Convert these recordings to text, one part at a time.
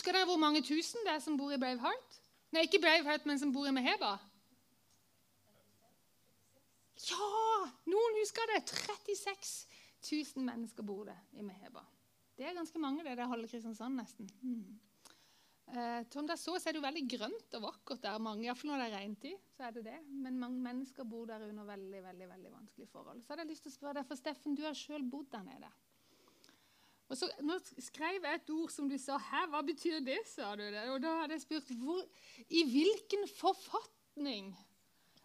Husker dere hvor mange tusen det er som bor i Braveheart? Nei, ikke Braveheart, men som bor i Meheba? Ja! Noen husker det. 36 000 mennesker bor det i Meheba. Det er ganske mange, det. Det er halve Kristiansand, nesten. Mm. Eh, som dere så, så er det jo veldig grønt og vakkert der. mange, Iallfall når det er regntid. så er det det. Men mange mennesker bor der under veldig veldig, veldig vanskelige forhold. Så hadde jeg lyst til å spørre deg, for Steffen, du har sjøl bodd der nede. Og så, nå skrev jeg et ord som du sa. Hæ, hva betyr det? sa du det. Og da hadde jeg spurt hvor, i hvilken forfatning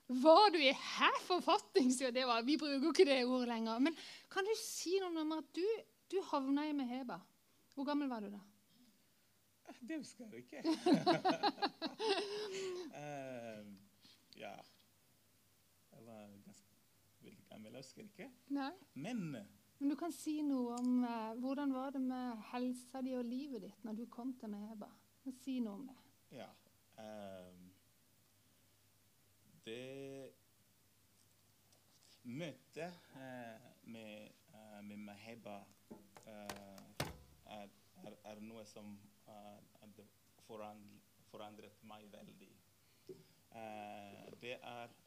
var du i? Hæ, forfatning? Så det var, vi bruker ikke det ordet lenger. Men kan du si noe om at du, du havna i Meheba? Hvor gammel var du da? Det husker jeg ikke. uh, ja Jeg var ganske veldig gammel, jeg husker ikke. Nei. Men Men du kan si noe om eh, hvordan var det med helsa di og livet ditt når du kom til Meheba? Si noe om det. Ja. Um, det møtet uh, med, uh, med Meheba er, er, er, noe som hadde forandret meg veldig. det er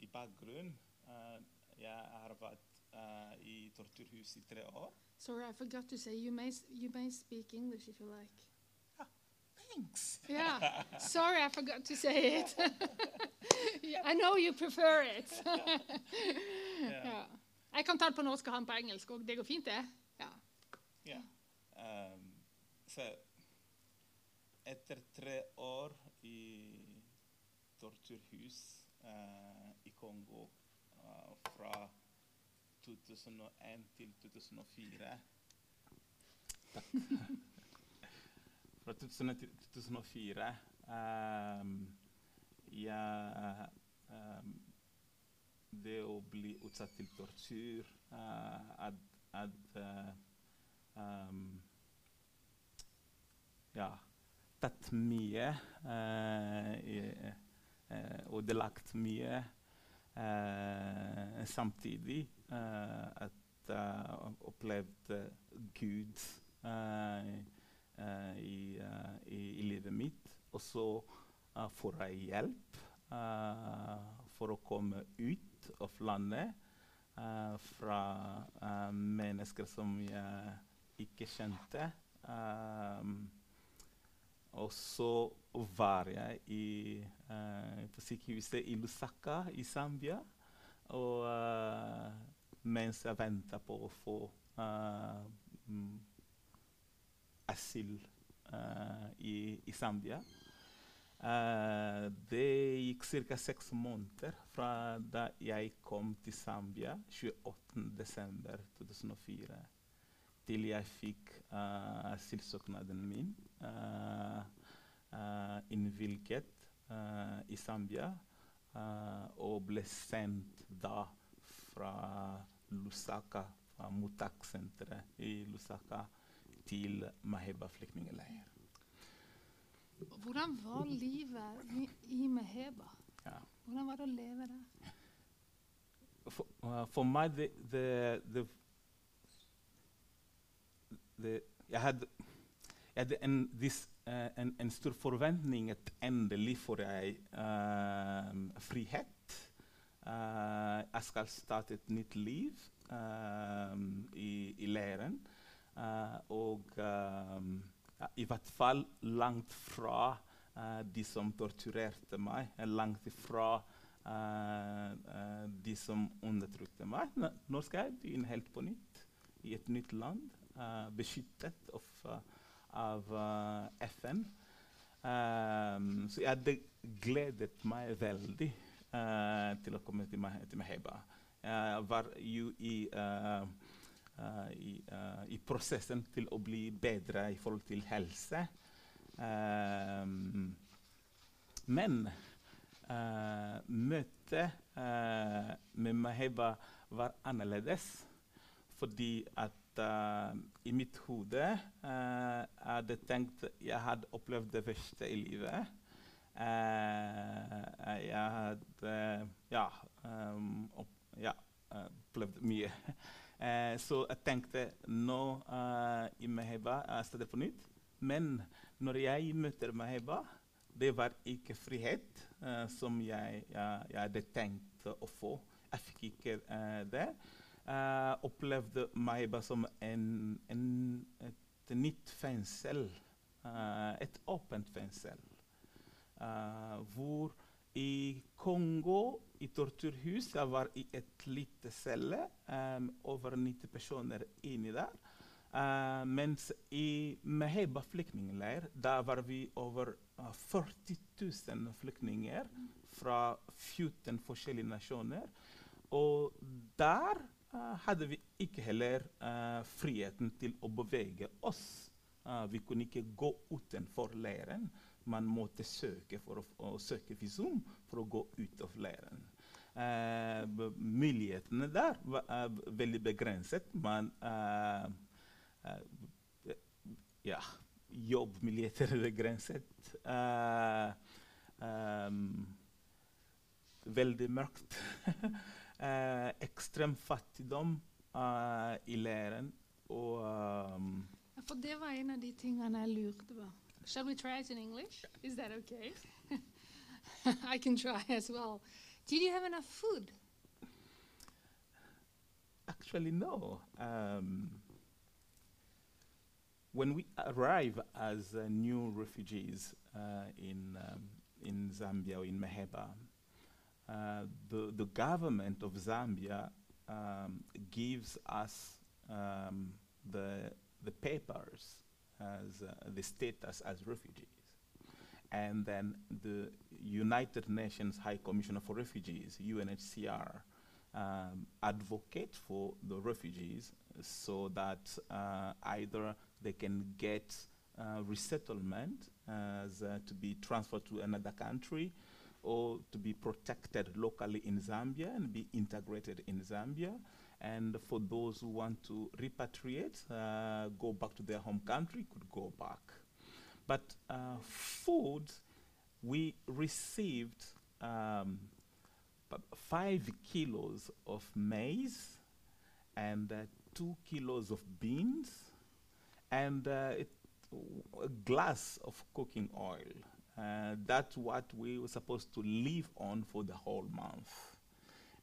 i bakgrunnen jeg har vært uh, i torturhus i tre år. Sorry, I forgot to say you may you may speak English if you like. Ah, thanks. Yeah. Sorry, I forgot to say it. yeah, I know you prefer it. yeah. ja. Jeg kan ta det på norsk og han på engelsk òg. Det går fint, det? Ja. ja. Um, så etter tre år i torturhus uh, i Kongo uh, fra 2001 til 2004 Takk. Fra 2000 til 2004 um, jeg, um, Det å bli utsatt til tortur uh, at, at uh, um, Ja, tatt mye uh, og delagt mye. Samtidig uh, at jeg uh, opplevde Gud i, i, i, livet mitt. Og så får jeg hjelp for å komme ut av landet fra mennesker som jeg ikke kjente. og så var jeg i, uh, på sykehuset i Lusaka i Zambia. Og uh, mens jeg venta på å få uh, asyl i, i, Zambia. det gikk ca. seks måneder fra da jeg kom til Zambia 28.12.2004, til jeg fikk asylsøknaden min. Uh, uh, innvilget uh, i Zambia og ble sendt da fra Lusaka, fra mottakssenteret i Lusaka, til Maheba flyktningleir. Hvordan var livet i, i Maheba? Ja. Hvordan var det å leve der? For, uh, for meg det, det, det, det Jeg hadde, jeg hadde en, this, uh, en, en, stor forventning at endelig får jeg uh, frihet. Jeg skal starte et nytt liv i, i leiren. og ja, i hvert fall langt fra de som torturerte meg. Langt fra de som undertrykte meg. Nå skal jeg begynne helt på nytt i et nytt land, beskyttet av av FN. Um, så jeg hadde gledet meg veldig uh, til til Maheba. Jeg var jo i, uh, i, i, prosessen til å bli bedre i forhold til helse. Men møtet med Maheba var annerledes fordi at uh, i mitt hode uh, hadde tenkt Jeg hadde opplevd det verste i livet. Uh, jeg hadde ja, um, opp, ja, opplevd mye. så jeg tenkte nå i Meheba jeg stedet på nytt. men når jeg møter Meheba, det var ikke frihet uh, som jeg, jeg, hadde tenkt å få. Jeg fikk ikke uh, det. Jeg opplevde Maheba som en, en, et nytt fengsel. Uh, et åpent fengsel. Eh, hvor i Kongo, i torturhus, jeg var i et lite celle, um, over 90 personer inni der. Uh, mens i Meheba flyktningleir, der var vi over uh, 40 000 flyktninger fra 14 forskjellige nasjoner. Og der uh, hadde vi ikke heller friheten til å bevege oss. Vi kunne ikke gå utenfor leiren. Man måtte søke for å, å søke visum for å gå ut av leiren. Uh, mulighetene der var uh, veldig begrenset. Man uh, eh, ja, jobbmuligheter er begrenset. Eh, ehm, veldig mørkt. eh, ekstrem fattigdom eh, i leiren. Og um, Ja, For det var en av de tingene jeg lurte på. Shall we try it in English? Is that okay? I can try as well. Did you have enough food? Actually, no. Um, when we arrive as uh, new refugees uh, in, um, in Zambia or in Meheba, uh, the, the government of Zambia um, gives us um, the, the papers as uh, the status as refugees. And then the United Nations High Commissioner for Refugees, UNHCR, um, advocate for the refugees so that uh, either they can get uh, resettlement as uh, to be transferred to another country or to be protected locally in Zambia and be integrated in Zambia. And for those who want to repatriate, uh, go back to their home country, could go back. But uh, food, we received um, five kilos of maize and uh, two kilos of beans and uh, a glass of cooking oil. Uh, that's what we were supposed to live on for the whole month.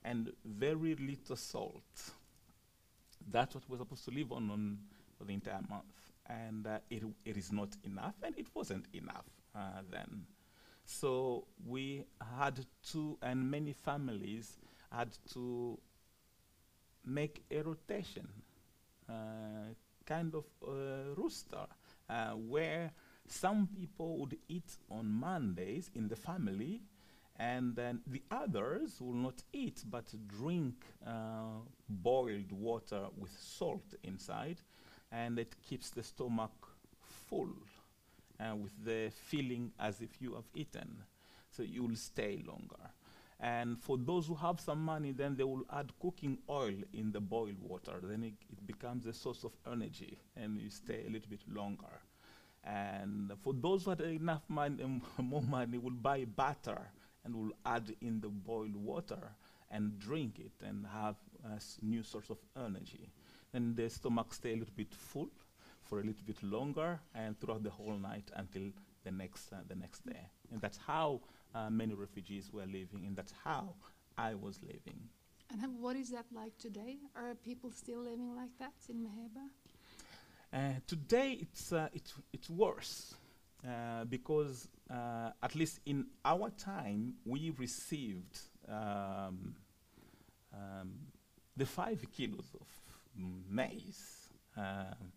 And very little salt. That's what we're supposed to live on, on for the entire month. And uh, it, it is not enough, and it wasn't enough uh, then. So we had to, and many families had to make a rotation, uh, kind of uh, rooster, uh, where some people would eat on Mondays in the family, and then the others will not eat but drink uh, boiled water with salt inside, and it keeps the stomach full uh, with the feeling as if you have eaten. So you will stay longer. And for those who have some money, then they will add cooking oil in the boiled water. Then it, it becomes a source of energy, and you stay a little bit longer. And for those who had enough money, more money, will buy butter and we'll add in the boiled water and drink it and have a s- new source of energy. Then the stomach stay a little bit full for a little bit longer and throughout the whole night until the next uh, the next day. And that's how uh, many refugees were living, and that's how I was living. And what is that like today? Are people still living like that in Meheba? Uh, today it's uh, it's it's worse uh, because uh, at least in our time we received um, um, the five kilos of maize. Um,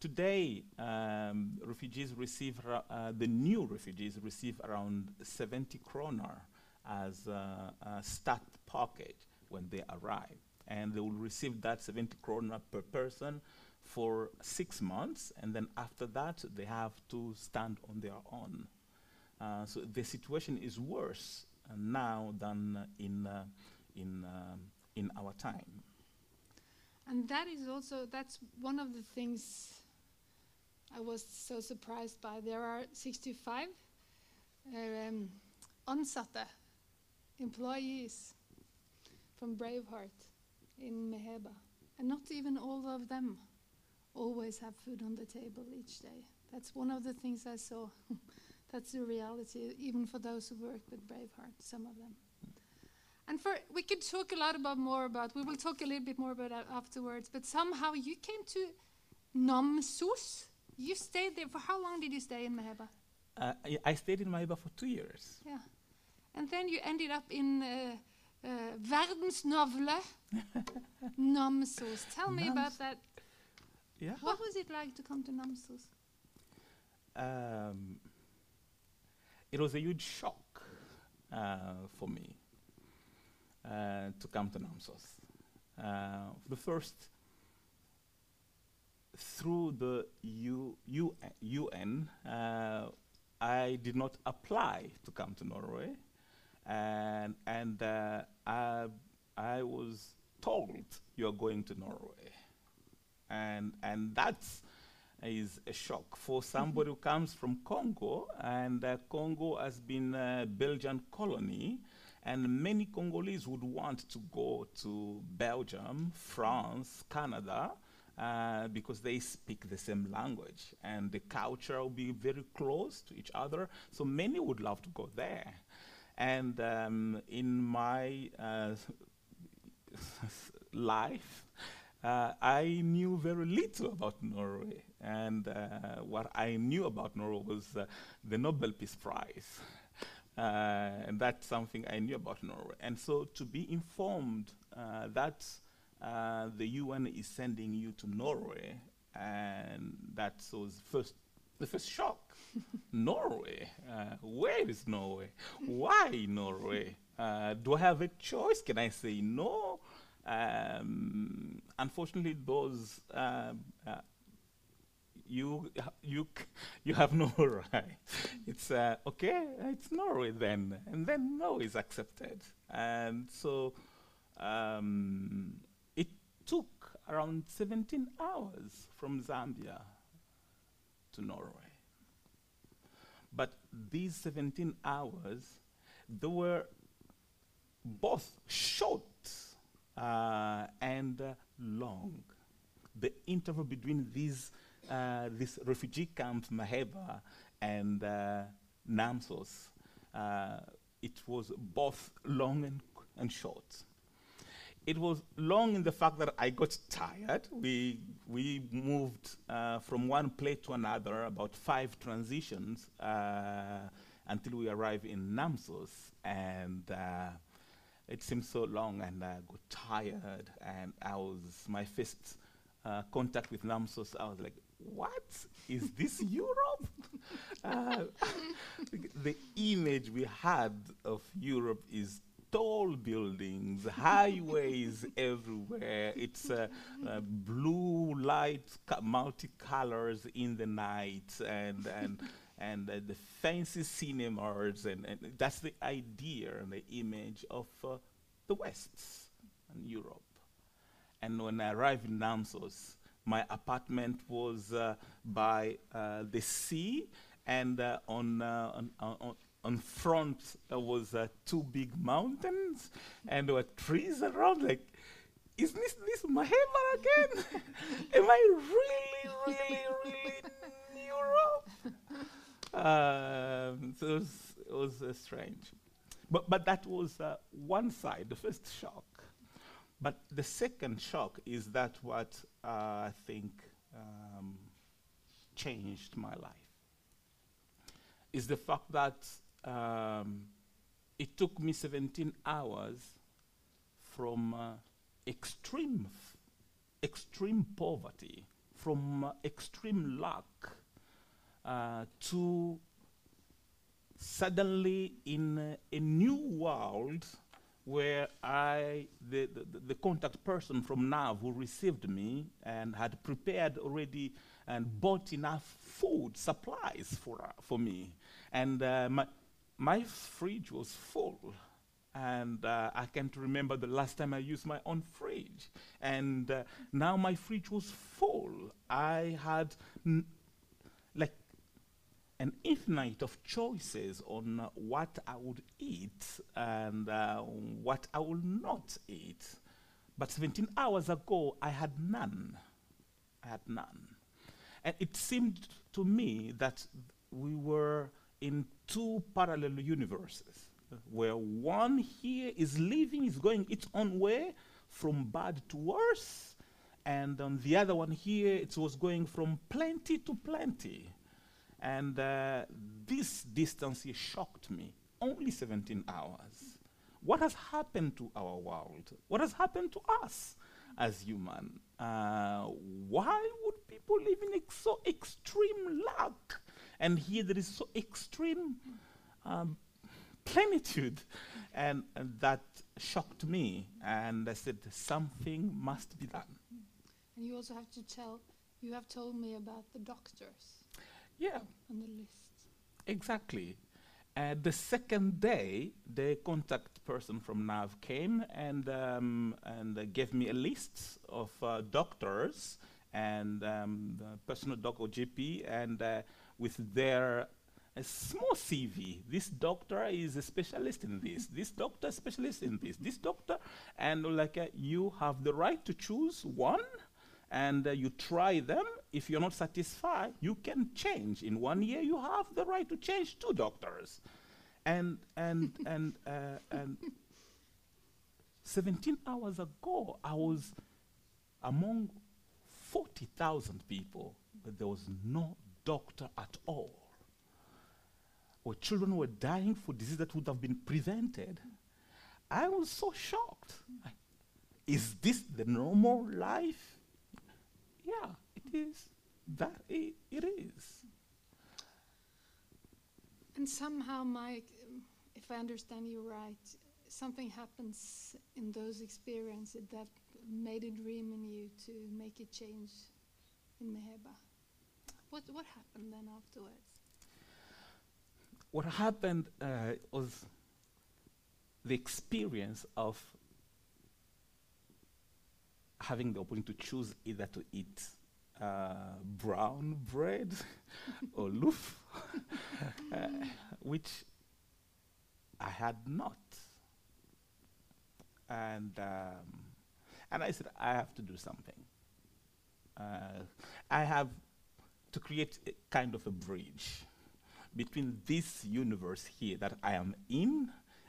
today, um, refugees receive uh, the new refugees receive around 70 kroner as uh, a start pocket when they arrive, and they will receive that 70 kroner per person for six months, and then after that, they have to stand on their own. Uh, so the situation is worse uh, now than uh, in in um, in our time. And that is also that's one of the things I was so surprised by. There are 65 um, employees from Braveheart in Meheba, and not even all of them always have food on the table each day. That's one of the things I saw. That's the reality, even for those who work with Braveheart, some of them. And for we could talk a lot about more about. We will talk a little bit more about that afterwards. But somehow you came to Namsos. You stayed there for how long did you stay in Meheba? Uh, I, I stayed in Maheba for two years. Yeah, and then you ended up in uh, uh, verdensnavle, Namsos. Tell me about that. Yeah. What was it like to come to Namsos? Um, it was a huge shock uh, for me uh, to come to Namsos. Uh, the first, through the U, U, UN, uh, I did not apply to come to Norway, and and uh, I, I was told you're going to Norway, and and that's is a shock for somebody who comes from Congo, and uh, Congo has been a Belgian colony, and many Congolese would want to go to Belgium, France, Canada, uh, because they speak the same language, and the culture will be very close to each other. So many would love to go there, and um, in my uh, life. Uh, I knew very little about Norway, and uh, what I knew about Norway was uh, the Nobel Peace Prize. Uh, and that's something I knew about Norway. And so to be informed uh, that uh, the UN is sending you to Norway, and that was first the first shock. Norway, uh, where is Norway? Why Norway? Uh, do I have a choice? Can I say no? Um, unfortunately, those you you you have no right. It's uh, okay. It's Norway then, and then no is accepted. And so um, it took around 17 hours from Zambia to Norway. But these 17 hours, they were both short uh, and uh, long. The interval between these, uh, this refugee camp, Maheba, and uh, Namsos, uh, it was both long and, and short. It was long in the fact that I got tired. We, we moved uh, from one place to another, about five transitions, uh, until we arrived in Namsos. And uh, it seemed so long, and I got tired. And I was, my first uh, contact with Namsos, I was like, what? Is this Europe? uh, the image we had of Europe is tall buildings, highways everywhere. It's uh, uh, blue light, multicolors in the night, and and and uh, the fancy cinemas, and, and that's the idea and the image of uh, the West and Europe. And when I arrived in Namsos, my apartment was uh, by uh, the sea, and uh, on, on, on, on front uh, was uh, two big mountains, and there were trees around. Like, is this this Maheba again? Am I really, really, really in Europe? Um, so it was, it was uh, strange. But, but that was uh, one side, the first shock. But the second shock is that what I think um, changed my life. Is the fact that um, it took me 17 hours from uh, extreme, extreme poverty, from uh, extreme lack, uh, to suddenly in a new world where I, the, the, the- contact person from NAV who received me and had prepared already and bought enough food, supplies for, uh, for me. And uh, my, my fridge was full. And uh, I can't remember the last time I used my own fridge. And uh, now my fridge was full. I had like an infinite of choices on what I would eat and uh, what I will not eat. But 17 hours ago, I had none. I had none. And it seemed to me that we were in two parallel universes, where one here is living, is going its own way from bad to worse, and on the other one here, it was going from plenty to plenty. And uh, this distance shocked me. Only 17 hours. What has happened to our world? What has happened to us as human? Uh, why would people live in ex- so extreme luck? And here there is so extreme um, plenitude. And, and that shocked me. And I said, something must be done. And you also have to tell, you have told me about the doctors Yeah, on the list. exactly. Uh, the second day, the contact person from NAV came and, um, and uh, gave me a list of uh, doctors and um, the personal doc or GP and uh, with their a small CV. This doctor is a specialist in this. This doctor is specialist in this. This doctor, and like uh, you have the right to choose one, and uh, you try them. If you're not satisfied, you can change. In one year, you have the right to change two doctors, and and and uh, and. 17 hours ago, I was among 40,000 people, but there was no doctor at all or children were dying for disease that would have been prevented. I was so shocked. Is this the normal life? Yeah, it is. That i- it is. And somehow, Mike, if I understand you right, something happens in those experiences that made a dream in you to make a change in Meheba. What, what happened then afterwards? What happened uh, was the experience of having the opportunity to choose either to eat uh, brown bread or loaf, uh, which I had not. And, um, and I said, I have to do something. Uh, I have to create a kind of a bridge between this universe here that I am in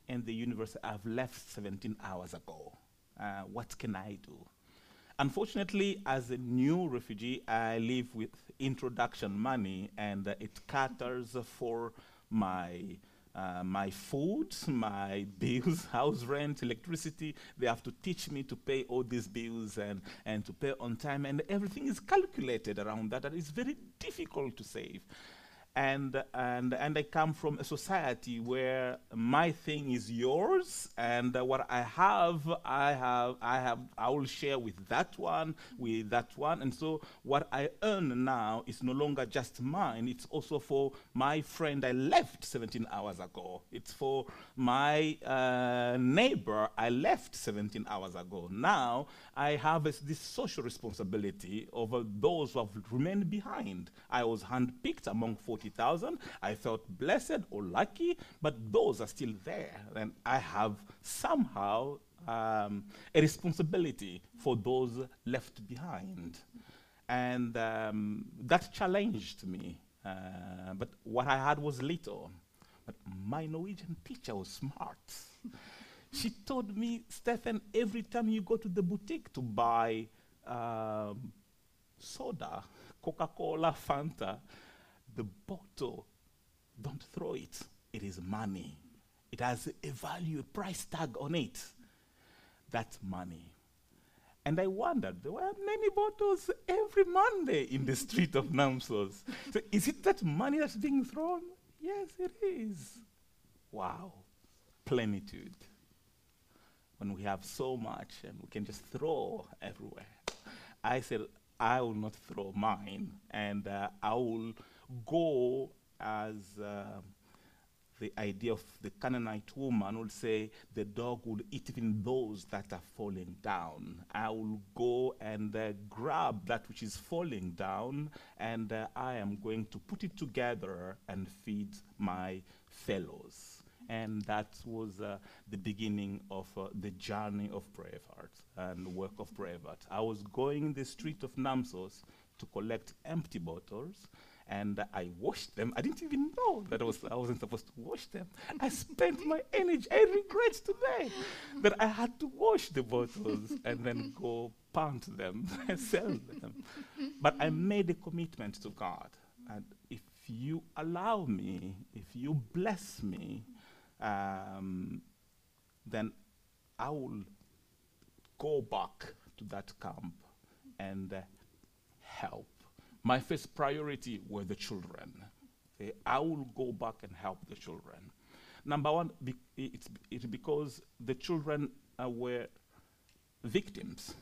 and the universe I've left 17 hours ago. Uh, what can I do? Unfortunately, as a new refugee, I live with introduction money, and uh, it caters for my uh, my food, my bills, house rent, electricity. They have to teach me to pay all these bills and, and to pay on time, and everything is calculated around that. And it's very difficult to save. And, and, and I come from a society where my thing is yours, and uh, what I have, I have, I have, I will share with that one, with that one, and so what I earn now is no longer just mine. It's also for my friend I left 17 hours ago. It's for my uh, neighbor I left 17 hours ago. Now I have this, social responsibility over those who have remained behind. I was handpicked among 40,000. I felt blessed or lucky, but those are still there. And I have somehow um, a responsibility for those left behind. And um, that challenged me. Uh, but what I had was little. But my Norwegian teacher was smart. she told me, Stephen, every time you go to the boutique to buy um, soda, Coca Cola, Fanta, the bottle, don't throw it. It is money. It has a value, a price tag on it. That's money. And I wondered, there were many bottles every Monday in the street of Namsos. So is it that money that's being thrown? Yes, it is. Wow. Plenitude. When we have so much and we can just throw everywhere. I said, I will not throw mine, and uh, I will go as um the idea of the Canaanite woman would say, the dog will eat even those that are falling down. I will go and uh, grab that which is falling down, and uh, I am going to put it together and feed my fellows. And that was uh, the beginning of uh, the journey of Braveheart and the work of Braveheart. I was going in the street of Namsos to collect empty bottles and I washed them. I didn't even know that I, was, I wasn't supposed to wash them. I spent my energy. I regret today that I had to wash the bottles and then go pound them and sell them. But I made a commitment to God. And if you allow me, if you bless me, um, then I will go back to that camp and uh, help. My first priority were the children. Okay, I will go back and help the children. Number one, be it's, it's because the children uh, were victims.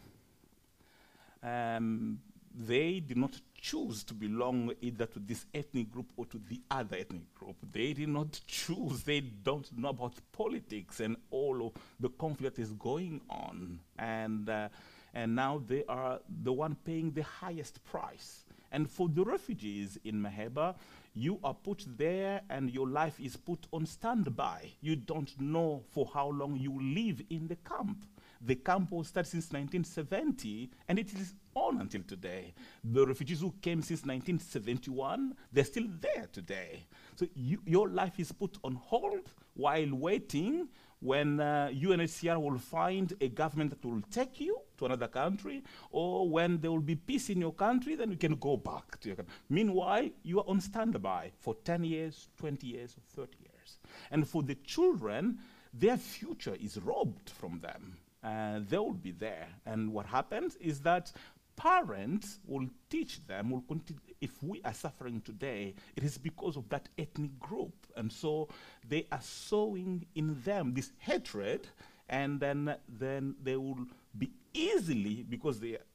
Um, they did not choose to belong either to this ethnic group or to the other ethnic group. They did not choose. They don't know about politics and all of the conflict is going on. And, uh, and now they are the one paying the highest price. And for the refugees in Maheba, you are put there and your life is put on standby. You don't know for how long you live in the camp. The camp was started since 1970 and it is on until today. The refugees who came since 1971, they're still there today. So you, your life is put on hold while waiting when uh, UNHCR will find a government that will take you to another country, or when there will be peace in your country, then you can go back to your country. Meanwhile, you are on standby for 10 years, 20 years, or 30 years. And for the children, their future is robbed from them. Uh, they will be there. And what happens is that parents will teach them, will continue. If we are suffering today, it is because of that ethnic group. And so they are sowing in them this hatred, and then, then they will be easily, because they are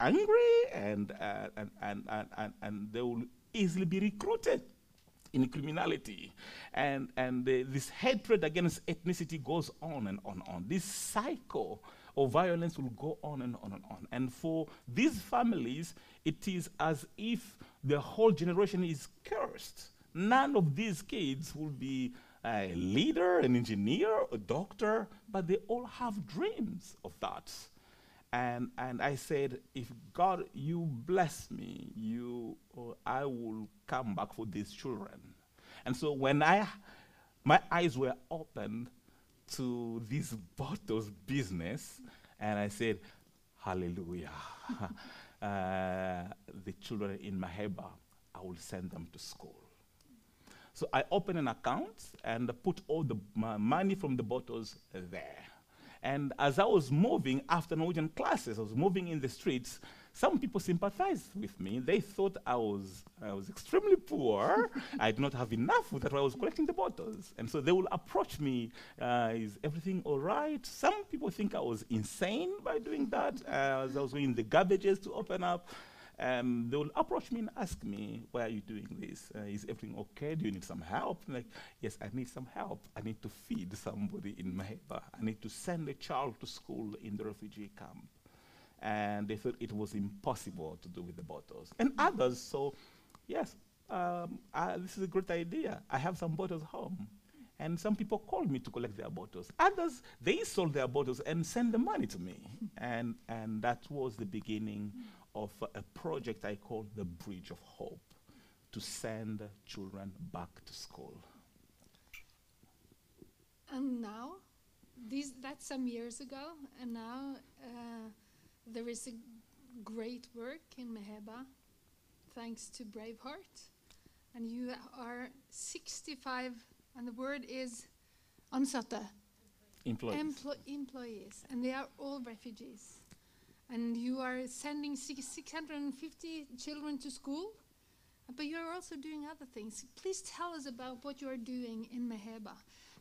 angry, and, uh, and, and, and, and, and they will easily be recruited in criminality. And, and this hatred against ethnicity goes on and on and on. This cycle of violence will go on and on and on. And for these families, it is as if the whole generation is cursed. None of these kids will be a leader, an engineer, a doctor, but they all have dreams of that. And, and I said, if God, you bless me, you, uh, I will come back for these children. And so when I, my eyes were opened to this bottles business, and I said, Hallelujah. uh, the children in Maheba, I will send them to school. So I opened an account and put all the money from the bottles there. And as I was moving after Norwegian classes, I was moving in the streets, some people sympathized with me. They thought I was, I was extremely poor. I did not have enough that I was collecting the bottles. And so they will approach me, uh, is everything all right? Some people think I was insane by doing that. Uh, as I was going in the garbages to open up, um, they will approach me and ask me, why are you doing this? Uh, is everything okay? Do you need some help? I'm like, yes, I need some help. I need to feed somebody in Maheba. I need to send a child to school in the refugee camp and they thought it was impossible to do with the bottles. And others, so yes, um, this is a great idea. I have some bottles home. And some people called me to collect their bottles. Others, they sold their bottles and sent the money to me. and, and that was the beginning of a project I called the Bridge of Hope to send children back to school. And now, these, that's some years ago, and now uh, there is a great work in Maheba, thanks to Braveheart. And you are 65, and the word is ansatte. Employees. Emplo employees. And they are all refugees. And you are sending 650 children to school, but you're also doing other things. Please tell us about what you are doing in Maheba.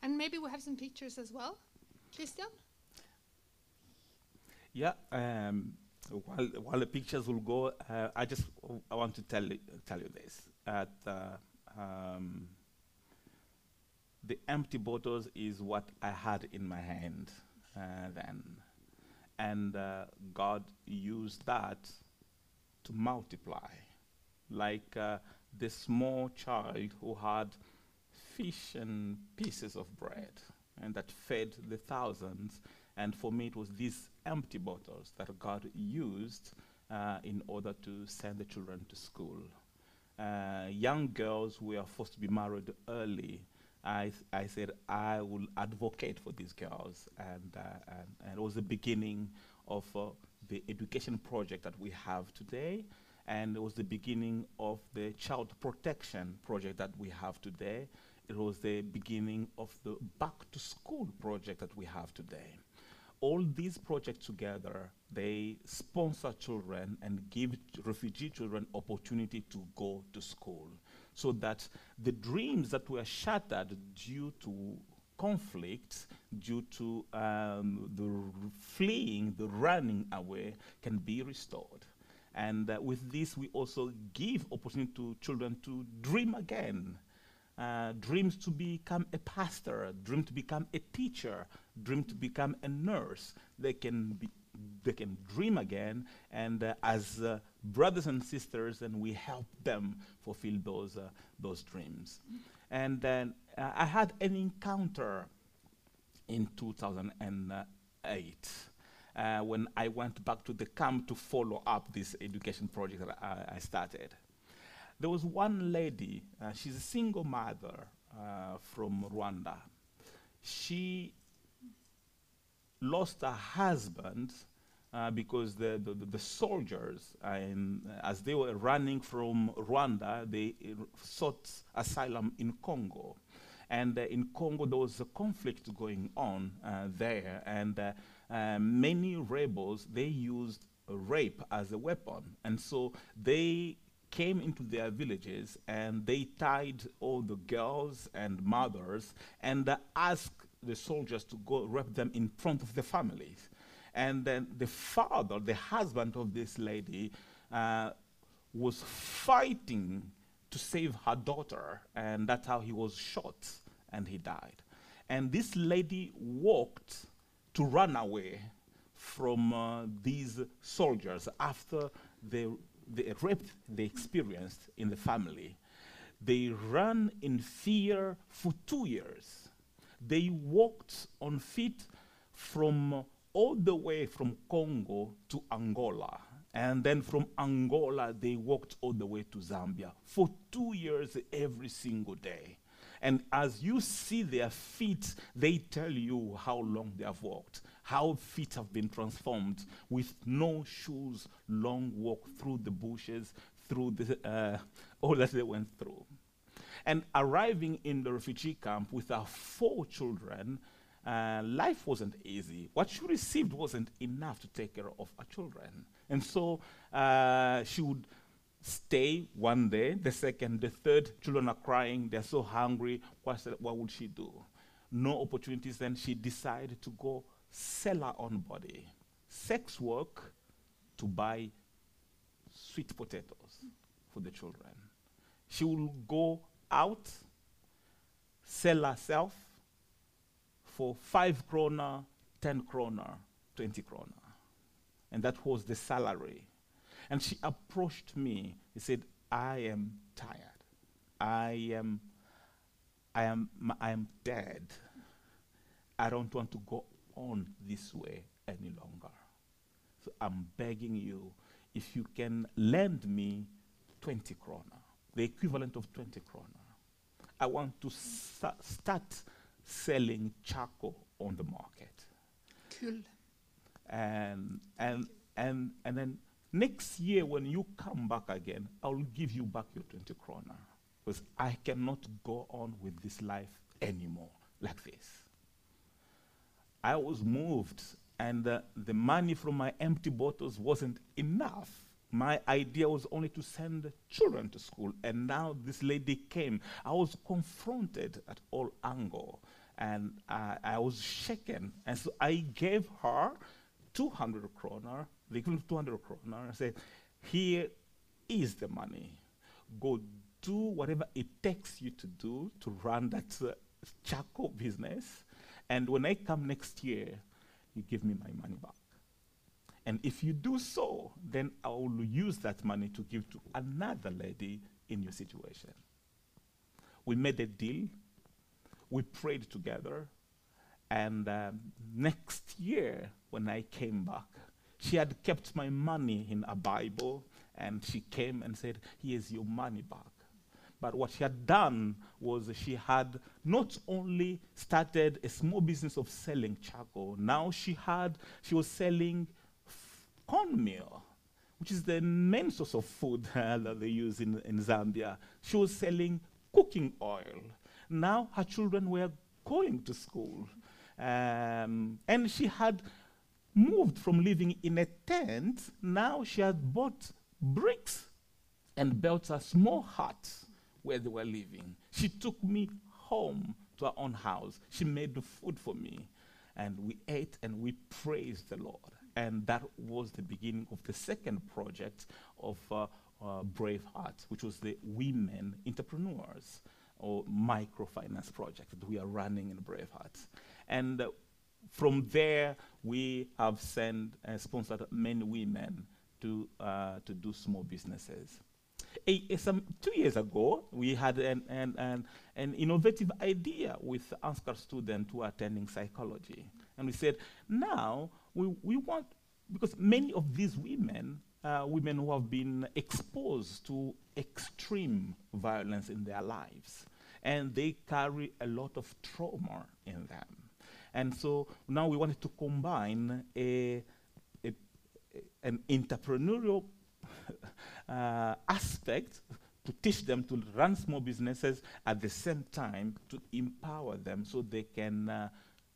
And maybe we have some pictures as well. Christian? Yeah. Um, while, while the pictures will go, uh, I just I want to tell you, tell you this. That uh, um, the empty bottles is what I had in my hand uh, then. And uh, God used that to multiply. Like uh, the small child who had fish and pieces of bread and that fed the thousands and for me, it was these empty bottles that God used uh, in order to send the children to school. Uh, young girls who are forced to be married early, I, I said I will advocate for these girls, and, uh, and, and it was the beginning of uh, the education project that we have today, and it was the beginning of the child protection project that we have today. It was the beginning of the back to school project that we have today. All these projects together, they sponsor children and give refugee children opportunity to go to school so that the dreams that were shattered due to conflicts, due to um, the fleeing, the running away, can be restored. And uh, with this, we also give opportunity to children to dream again. Uh, dreams to become a pastor, dream to become a teacher, dream to become a nurse. They can be, they can dream again, and uh, as uh, brothers and sisters, and we help them fulfill those uh, those dreams. And then uh, I had an encounter in 2008 uh, when I went back to the camp to follow up this education project that I, I started. There was one lady, uh, she's a single mother from Rwanda. She lost her husband uh, because the, the, the soldiers, in, as they were running from Rwanda, they uh, sought asylum in Congo. And uh, in Congo, there was a conflict going on there, and many rebels they used rape as a weapon, and so they came into their villages and they tied all the girls and mothers and asked the soldiers to go rape them in front of the families. And then the father, the husband of this lady, uh, was fighting to save her daughter, and that's how he was shot and he died. And this lady walked to run away from uh, these soldiers after the, the rape they experienced in the family. They ran in fear for two years. They walked on feet from all the way from Congo to Angola. And then from Angola, they walked all the way to Zambia for two years every single day. And as you see their feet, they tell you how long they have walked, how feet have been transformed with no shoes, long walk through the bushes, through the, uh, all that they went through. And arriving in the refugee camp with our four children, uh, life wasn't easy. What she received wasn't enough to take care of her children. And so uh, she would stay one day, the second, the third, children are crying, they're so hungry. What, what would she do? No opportunities, then she decided to go sell her own body, sex work to buy sweet potatoes for the children. She will go out, sell herself for five kroner, ten kroner, twenty kroner. And that was the salary. And she approached me. She said, I am tired. I am, I am, I am dead. I don't want to go on this way any longer. So I'm begging you, if you can lend me 20 kroner, the equivalent of 20 kroner. I want to start selling charcoal on the market. Kull. And, and, and, and then next year, when you come back again, I'll give you back your 20 kroner. Because I cannot go on with this life anymore like this. I was moved, and uh, the money from my empty bottles wasn't enough. My idea was only to send children to school, and now this lady came. I was confronted at all angle, and uh, I was shaken. And so I gave her 200 kroner, the equivalent of 200 kroner. I said, Here is the money. Go do whatever it takes you to do to run that uh, charcoal business. And when I come next year, you give me my money back. And if you do so, then I will use that money to give to another lady in your situation. We made a deal, we prayed together, and um, next year, when I came back, she had kept my money in a Bible, and she came and said, Here's your money back. But what she had done was she had not only started a small business of selling charcoal, now she had she was selling cornmeal, which is the main source of food that they use in, in Zambia. She was selling cooking oil. Now her children were going to school. Um, and she had moved from living in a tent, now she had bought bricks and built a small hut where they were living. She took me home to her own house. She made the food for me. And we ate and we praised the Lord. And that was the beginning of the second project of uh, uh, Braveheart, which was the women entrepreneurs or microfinance project that we are running in Braveheart. And uh, from there, we have sent uh, sponsored many women to, uh, to do small businesses. A, a some two years ago, we had an, an, an, an innovative idea with Ansgar students who are attending psychology. And we said, now we, we want, because many of these women, uh, women who have been exposed to extreme violence in their lives, and they carry a lot of trauma in them. And so now we wanted to combine a, a, an entrepreneurial uh, aspect to teach them to run small businesses at the same time to empower them so they can uh,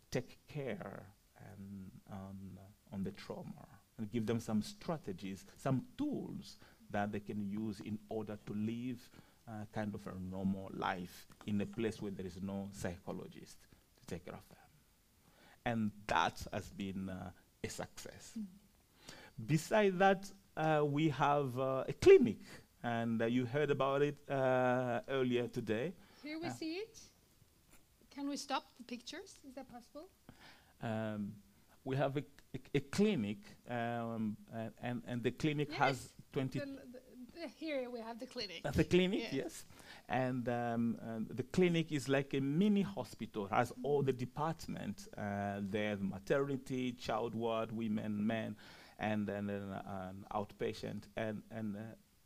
take care and, um, on the trauma and give them some strategies, some tools that they can use in order to live uh, kind of a normal life in a place where there is no psychologist to take care of them. And that has been uh, a success. Mm. Besides that, uh, we have uh, a clinic, and uh, you heard about it uh, earlier today. Here we see it. Can we stop the pictures? Is that possible? Um, we have a, a, a clinic, um, and, and, and the clinic yes. has 20. The, the, here we have the clinic. the clinic, yes. And um, the clinic is like a mini hospital, has all the departments uh, there maternity, child ward, women, men and then an, an outpatient. And, and uh,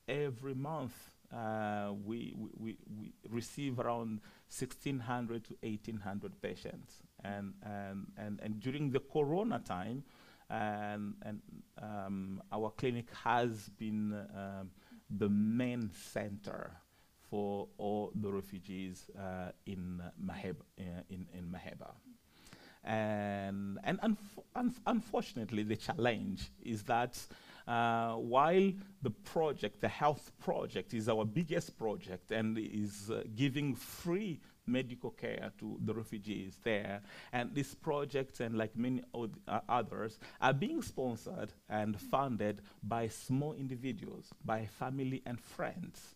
every month uh, we, we, we receive around 1,600 to 1,800 patients. And, and, and, and during the corona time, and, and um, our clinic has been um, the main center for all the refugees uh, in, Maheba, uh, in, in Maheba. And, and unf unf unfortunately, the challenge is that uh, while the project, the health project, is our biggest project and is uh, giving free medical care to the refugees there. And this project, and like many uh, others, are being sponsored and funded by small individuals, by family and friends.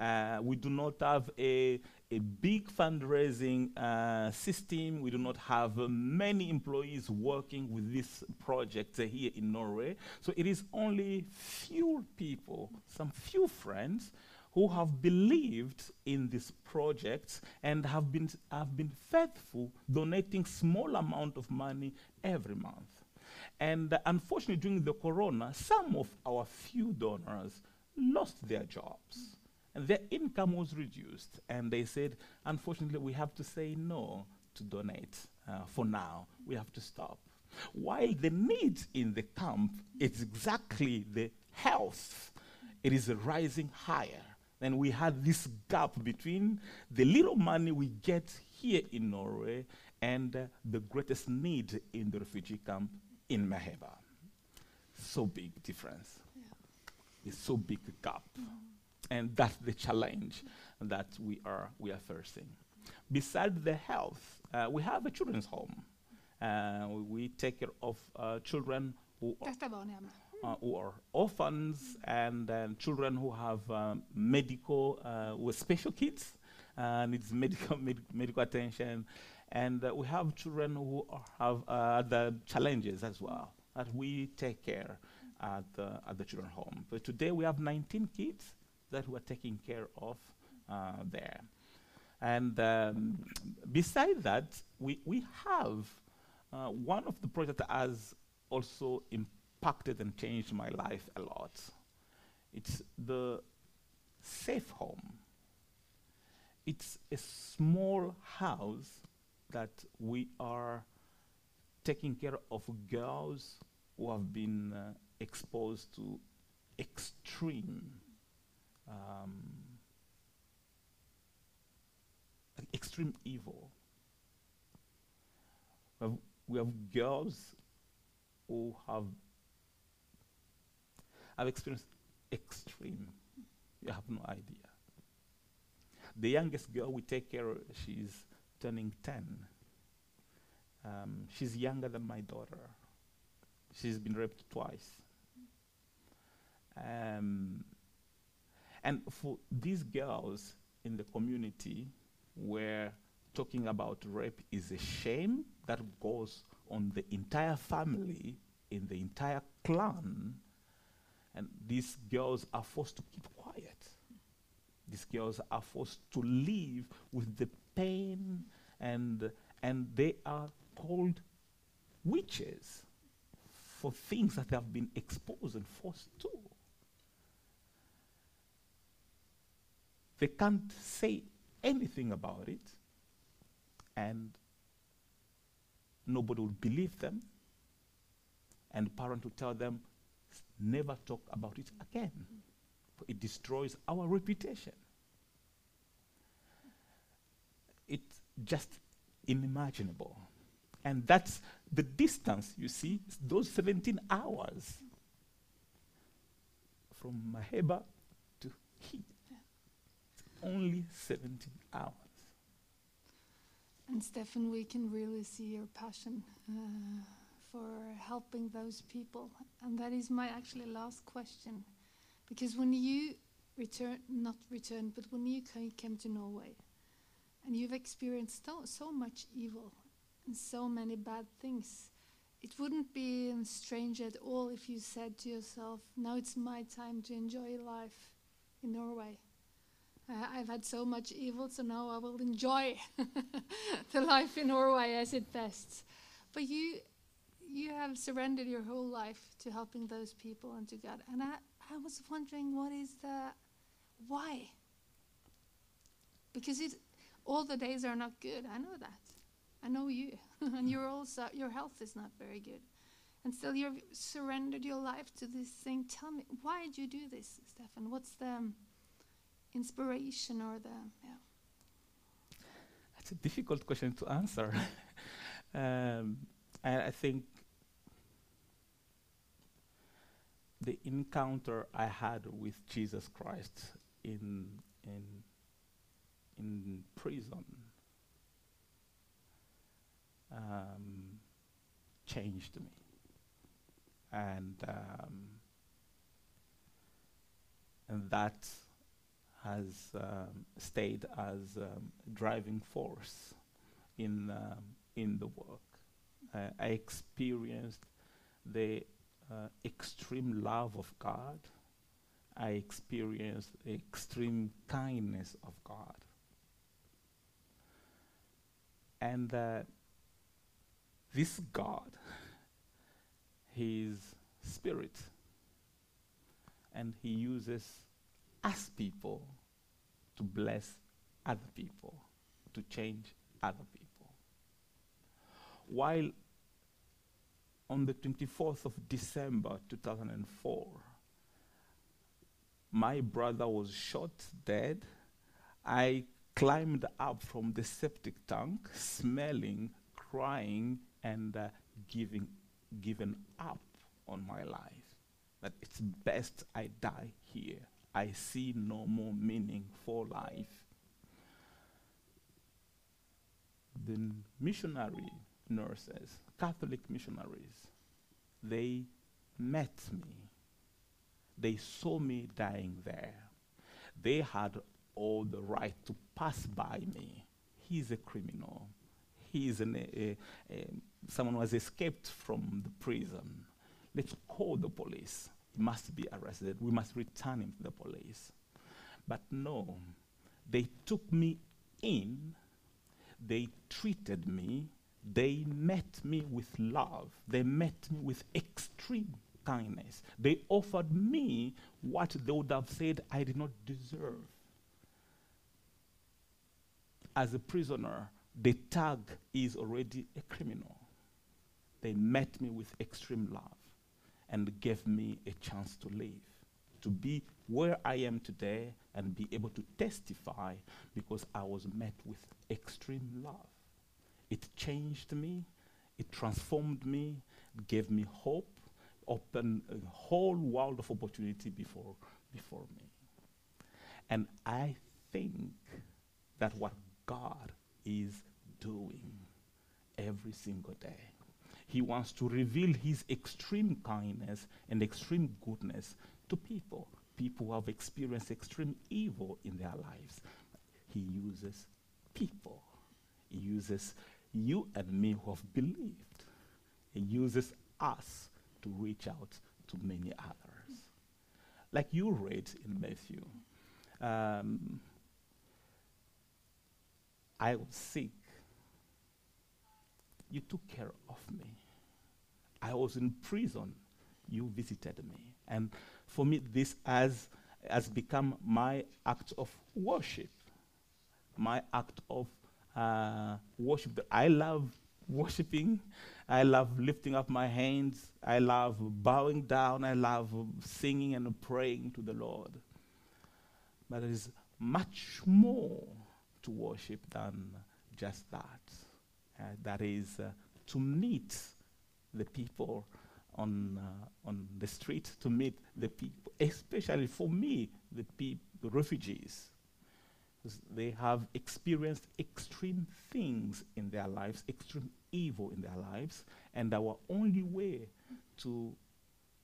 Uh, we do not have a, a big fundraising uh, system. We do not have uh, many employees working with this project here in Norway. So it is only few people, some few friends, who have believed in this project and have been, have been faithful, donating small amount of money every month. And uh, unfortunately, during the corona, some of our few donors lost their jobs. And their income was reduced. And they said, unfortunately, we have to say no to donate uh, for now. We have to stop. While the need in the camp is exactly the health, it is rising higher. Then we had this gap between the little money we get here in Norway and uh, the greatest need in the refugee camp in Maheba. So big difference. Yeah. It's so big gap. Mm -hmm. And that's the challenge that we are, we are facing. Besides the health, uh, we have a children's home. Uh, we take care of uh, children who are, uh, who are orphans and children who have um, medical, uh, with special kids, needs medical, med medical attention. And uh, we have children who have other challenges as well that we take care at the, at the children's home. But today we have 19 kids that we're taking care of uh, there. And um, beside that, we, we have uh, one of the projects that has also impacted and changed my life a lot. It's the safe home. It's a small house that we are taking care of girls who have been uh, exposed to extreme um, extreme evil. We have, we have girls who have have experienced extreme. You have no idea. The youngest girl we take care of, she's turning 10. Um, she's younger than my daughter. She's been raped twice. Um, and for these girls in the community where talking about rape is a shame that goes on the entire family, in the entire clan, and these girls are forced to keep quiet. These girls are forced to live with the pain, and, and they are called witches for things that they have been exposed and forced to. They can't say anything about it, and nobody will believe them. And parents will tell them, "S- never talk about it again. For it destroys our reputation. It's just unimaginable. And that's the distance, you see, those 17 hours from Maheba to here. It's only 17 hours. And Stefan, we can really see your passion uh, for helping those people. And that is my actually last question. Because when you return, not return, but when you came to Norway and you've experienced so, so much evil and so many bad things, it wouldn't be strange at all if you said to yourself, now it's my time to enjoy life in Norway. Uh, I've had so much evil, so now I will enjoy the life in Norway as it best. But you, you have surrendered your whole life to helping those people and to God. And I, I was wondering, what is the why? Because it, all the days are not good. I know that. I know you, and you're also your health is not very good, and still you've surrendered your life to this thing. Tell me, why did you do this, Stefan? What's the um, inspiration or the yeah? That's a difficult question to answer. um, and I think the encounter I had with Jesus Christ in in in prison um, changed me, and um, and that has um, stayed as um, driving force in um, in the work. Uh, I experienced the uh, extreme love of God. I experienced extreme kindness of God. And uh, this God, His spirit, and He uses us people to bless other people, to change other people. While on the 24th of December 2004, my brother was shot dead. I climbed up from the septic tank, smelling, crying, and uh, giving, up on my life. That it's best I die here. I see no more meaning for life. The missionary nurses, Catholic missionaries, they met me. They saw me dying there. They had all the right to pass by me. He's a criminal. He's an, a, a, someone who has escaped from the prison. Let's call the police. He must be arrested. We must return him to the police. But no, they took me in, they treated me, they met me with love, they met me with extreme kindness. They offered me what they would have said I did not deserve. As a prisoner, the tag is already a criminal. They met me with extreme love and gave me a chance to live, to be where I am today and be able to testify because I was met with extreme love. It changed me, it transformed me, gave me hope, opened a whole world of opportunity before, before me. And I think that what God is doing every single day. He wants to reveal his extreme kindness and extreme goodness to people, people who have experienced extreme evil in their lives. He uses people. He uses you and me who have believed. He uses us to reach out to many others. Like you read in Matthew, um, I was sick. You took care of me. I was in prison. You visited me. And for me, this has, has become my act of worship, my act of uh, worship I love worshiping. I love lifting up my hands. I love bowing down. I love singing and praying to the Lord. But there is much more to worship than just that. Uh, that is uh, to meet the people on, uh, on the street, to meet the people, especially for me, the, peop- the refugees. They have experienced extreme things in their lives, extreme evil in their lives, and our only way to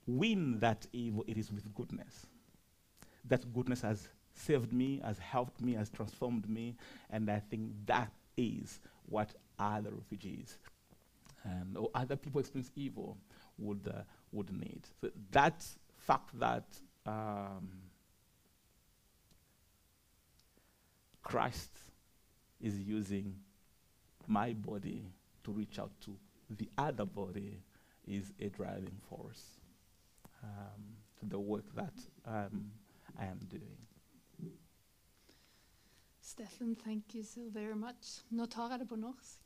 win that evil it is with goodness. That goodness has saved me, has helped me, has transformed me, and I think that is what other refugees and or other people experience evil would uh, would need. So that fact that um, Christ is using my body to reach out to the other body is a driving force um, to the work that um, I am doing. Steffen, thank you so very much. Nå tar jeg det på norsk.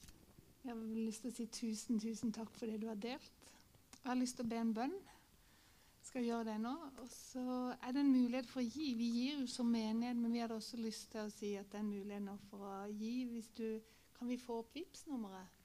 Jeg har lyst til å si tusen, tusen takk for det du har delt. Jeg har lyst til å be en bønn. Skal gjøre det nå. Og så er det en mulighet for å gi. Vi gir jo som menighet, men vi hadde også lyst til å si at det er en mulighet nå for å gi. Hvis du, kan vi få opp Vipps-nummeret?